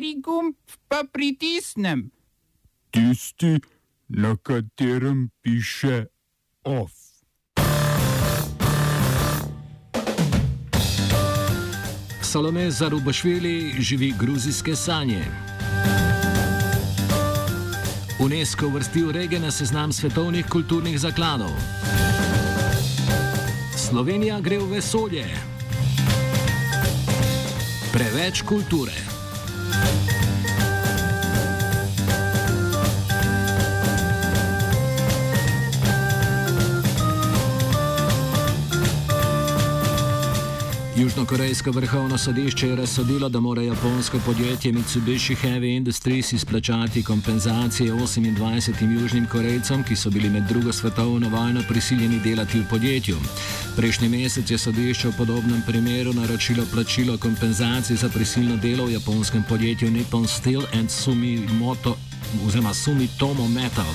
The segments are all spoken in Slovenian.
Kateri gumb pa pritisnem? Tisti, na katerem piše OF. Salome Zarubašvili živi gruzijske sanje. UNESCO vrstil rege na seznam svetovnih kulturnih zakladov. Slovenija gre v vesolje. Preveč kulture. Južnokorejsko vrhovno sodišče je razsodilo, da mora japonsko podjetje Mitsubishi Heavy Industries izplačati kompenzacije 28 južnim Korejcem, ki so bili med drugo svetovno vojno prisiljeni delati v podjetju. Prejšnji mesec je sodišče v podobnem primeru naročilo plačilo kompenzacij za prisilno delo v japonskem podjetju Nippon Steel and Sumitomo, Sumitomo Metal.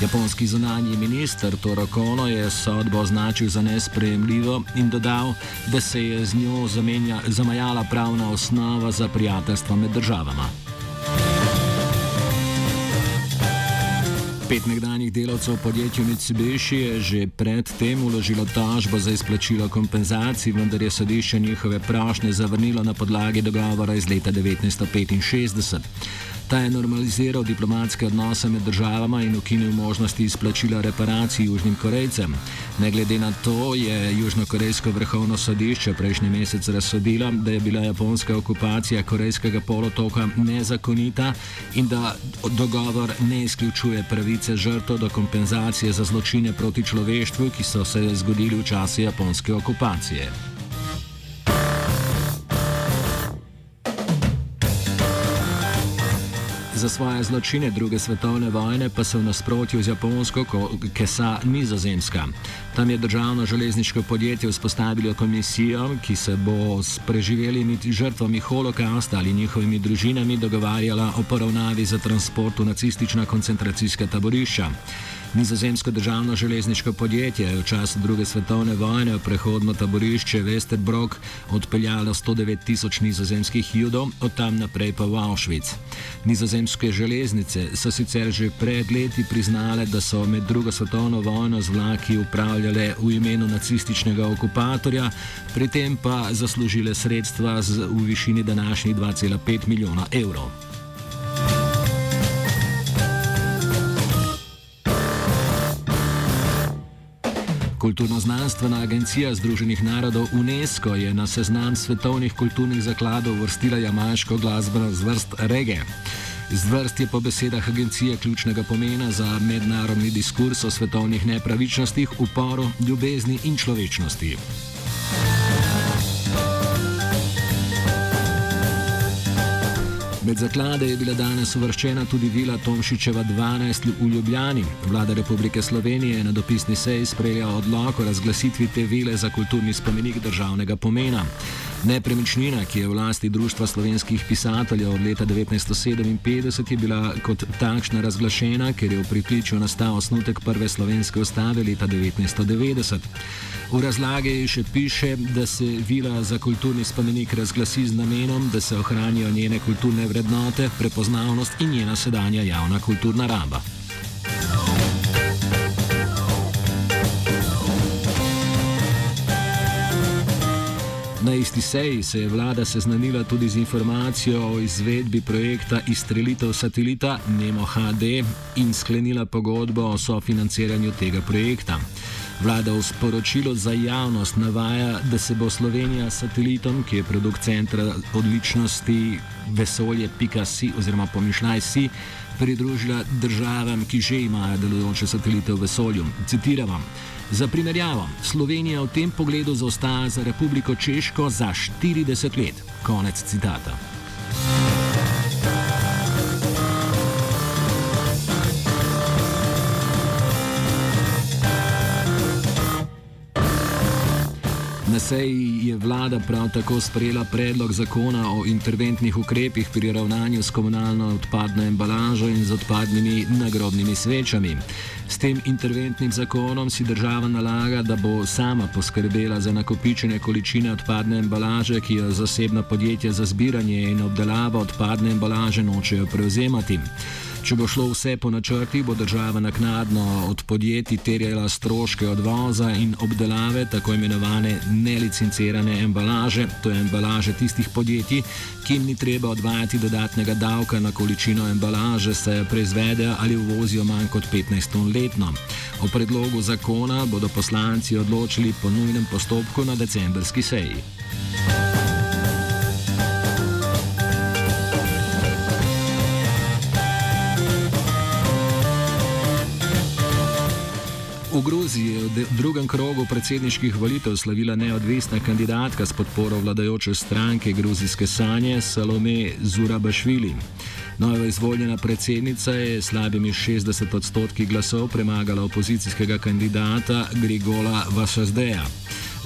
Japonski zunanji minister Toro Kono je sodbo označil za nesprejemljivo in dodal, da se je z njo zamenja, zamajala pravna osnova za prijateljstvo med državama. Pet nekdanjih delavcev v podjetju Mitsubishi je že predtem uložilo tožbo za izplačilo kompenzacij, vendar je sodišče njihove prošnje zavrnilo na podlagi dogovora iz leta 1965. Ta je normaliziral diplomatske odnose med državama in ukinil možnosti izplačila reparacij Južnim Korejcem. Ne glede na to je Južnokorejsko vrhovno sodišče prejšnji mesec razsodilo, da je bila japonska okupacija Korejskega polotoka nezakonita in da dogovor ne izključuje pravice žrtev do kompenzacije za zločine proti človeštvu, ki so se zgodili v času japonske okupacije. Za svoje zločine druge svetovne vojne pa se v nasprotju z Japonsko kesa nizozemska. Tam je državno železniško podjetje vzpostavilo komisijo, ki se bo s preživelimi žrtvami holokausta ali njihovimi družinami dogovarjala o poravnavi za transport v nacistična koncentracijska taborišča. Nizozemsko državno železniško podjetje je v času druge svetovne vojne v prehodno taborišče Westerbrok odpeljalo 109 tisoč nizozemskih judov, od tam naprej pa v Auschwitz. Nizozemske železnice so sicer že pred leti priznale, da so med drugo svetovno vojno z vlaki upravljale v imenu nacističnega okupatorja, pri tem pa zaslužile sredstva v višini današnjih 2,5 milijona evrov. Kulturno-znanstvena agencija Združenih narodov UNESCO je na seznam svetovnih kulturnih zakladov vrstila jamaško glasbeno zvrst reggae. Zvrst je po besedah agencije ključnega pomena za mednarodni diskurs o svetovnih nepravičnostih, uporu, ljubezni in človečnosti. Med zaklade je bila danes uvrščena tudi vila Tomšičeva 12 v Ljubljani. Vlada Republike Slovenije je na dopisni seji sprejela odlog o razglasitvi te vile za kulturni spomenik državnega pomena. Nepremičnina, ki je v lasti Društva slovenskih pisateljev od leta 1957, je bila kot takšna razglašena, ker je v prikličju nastal osnutek prve slovenske ustave leta 1990. V razlagi še piše, da se vila za kulturni spomenik razglasi z namenom, da se ohranijo njene kulturne vrednote, prepoznavnost in njena sedanja javna kulturna raba. Na isti seji se je vlada seznanila tudi z informacijo o izvedbi projekta izstrelitev satelita Nemo HD in sklenila pogodbo o sofinanciranju tega projekta. Vlada v sporočilu za javnost navaja, da se bo Slovenija s satelitom, ki je produkt centra odličnosti vesolje.si oziroma pomišljaj si, pridružila državam, ki že imajo delujoče satelite v vesolju. Citiram. Za primerjavo, Slovenija v tem pogledu zaostaja za Republiko Češko za 40 let. Konec citata. Na seji je vlada prav tako sprejela predlog zakona o interventnih ukrepih pri ravnanju s komunalno odpadno embalažo in z odpadnimi nagrobnimi svečami. S tem interventnim zakonom si država nalaga, da bo sama poskrbela za nakopičene količine odpadne embalaže, ki jo zasebna podjetja za zbiranje in obdelavo odpadne embalaže nočejo prevzemati. Če bo šlo vse po načrti, bo država naknadno od podjetij terjala stroške odvoza in obdelave tako imenovane nelicencirane embalaže, to je embalaže tistih podjetij, ki jim ni treba odvajati dodatnega davka na količino embalaže, se proizvedejo ali uvozijo manj kot 15 ton letno. O predlogu zakona bodo poslanci odločili po nujnem postopku na decembrski seji. V Gruziji je v drugem krogu predsedniških volitev slavila neodvisna kandidatka s podporo vladajoče stranke Gruzijske sanje Salome Zurabašvili. Nova izvoljena predsednica je slabimi 60 odstotki glasov premagala opozicijskega kandidata Grigola Vasazdeja.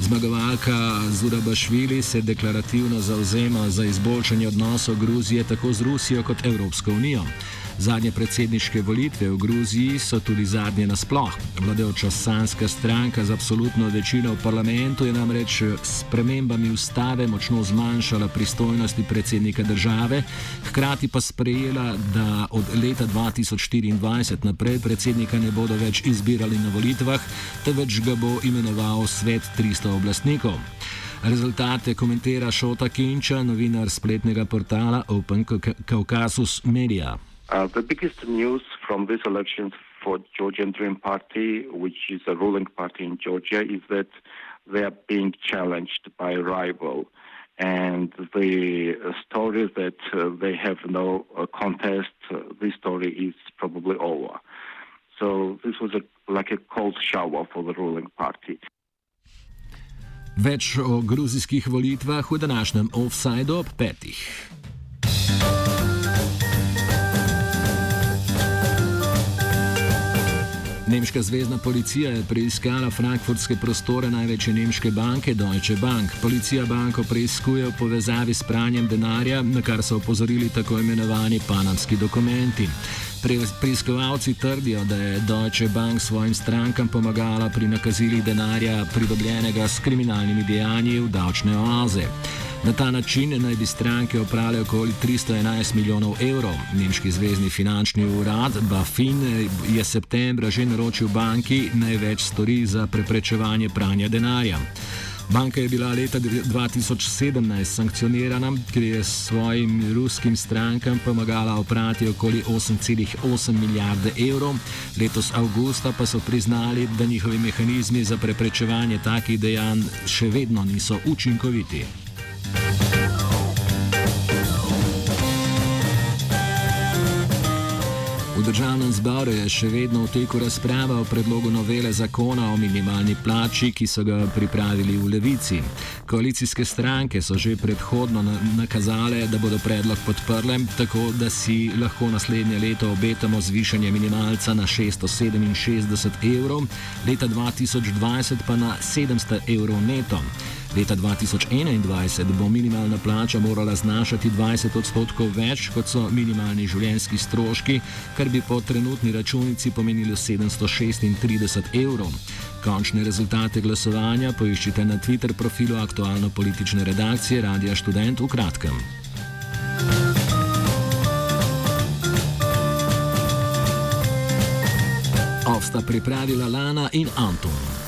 Zmagovalka Zurabašvili se deklarativno zauzema za izboljšanje odnosov Gruzije tako z Rusijo kot Evropsko unijo. Zadnje predsedniške volitve v Gruziji so tudi zadnje nasploh. Vladajoča sanska stranka z absolutno večino v parlamentu je namreč s premembami ustave močno zmanjšala pristojnosti predsednika države, hkrati pa sprejela, da od leta 2024 naprej predsednika ne bodo več izbirali na volitvah, temveč ga bo imenoval svet 300 oblastnikov. Rezultate komentira Šota Kinča, novinar spletnega portala Open Caucasus Media. Uh, the biggest news from these elections for Georgian Dream Party, which is a ruling party in Georgia, is that they are being challenged by a rival. And the story that uh, they have no uh, contest, uh, this story is probably over. So this was a, like a cold shower for the ruling party. Več o gruzijskih volitvah v današnjem offsajdu ob petih. Nemška zvezdna policija je preiskala frankfurtske prostore največje nemške banke Deutsche Bank. Policija banko preiskuje v povezavi s pranjem denarja, na kar so opozorili tako imenovani panamski dokumenti. Preiskovalci trdijo, da je Deutsche Bank svojim strankam pomagala pri nakazilih denarja, pridobljenega s kriminalnimi dejanji v davčne oaze. Na ta način naj bi stranke oprale okoli 311 milijonov evrov. Nemški zvezdni finančni urad Bafin je septembra že naročil banki največ stori za preprečevanje pranja denarja. Banka je bila leta 2017 sankcionirana, ker je svojim ruskim strankam pomagala oprati okoli 8,8 milijarde evrov. Letos avgusta pa so priznali, da njihovi mehanizmi za preprečevanje takih dejanj še vedno niso učinkoviti. V državnem zboru je še vedno v teku razprava o predlogu novele zakona o minimalni plači, ki so ga pripravili v levici. Koalicijske stranke so že predhodno nakazale, da bodo predlog podprle, tako da si lahko naslednje leto obetamo zvišanje minimalca na 667 evrov, leta 2020 pa na 700 evrov neto. Leta 2021 bo minimalna plača morala znašati 20 odstotkov več, kot so minimalni življenjski stroški, kar bi po trenutni računici pomenilo 736 evrov. Končne rezultate glasovanja poiščite na Twitter profilu aktualno politične redakcije Radia Student v kratkem. Ovsta pripravila Lana in Anton.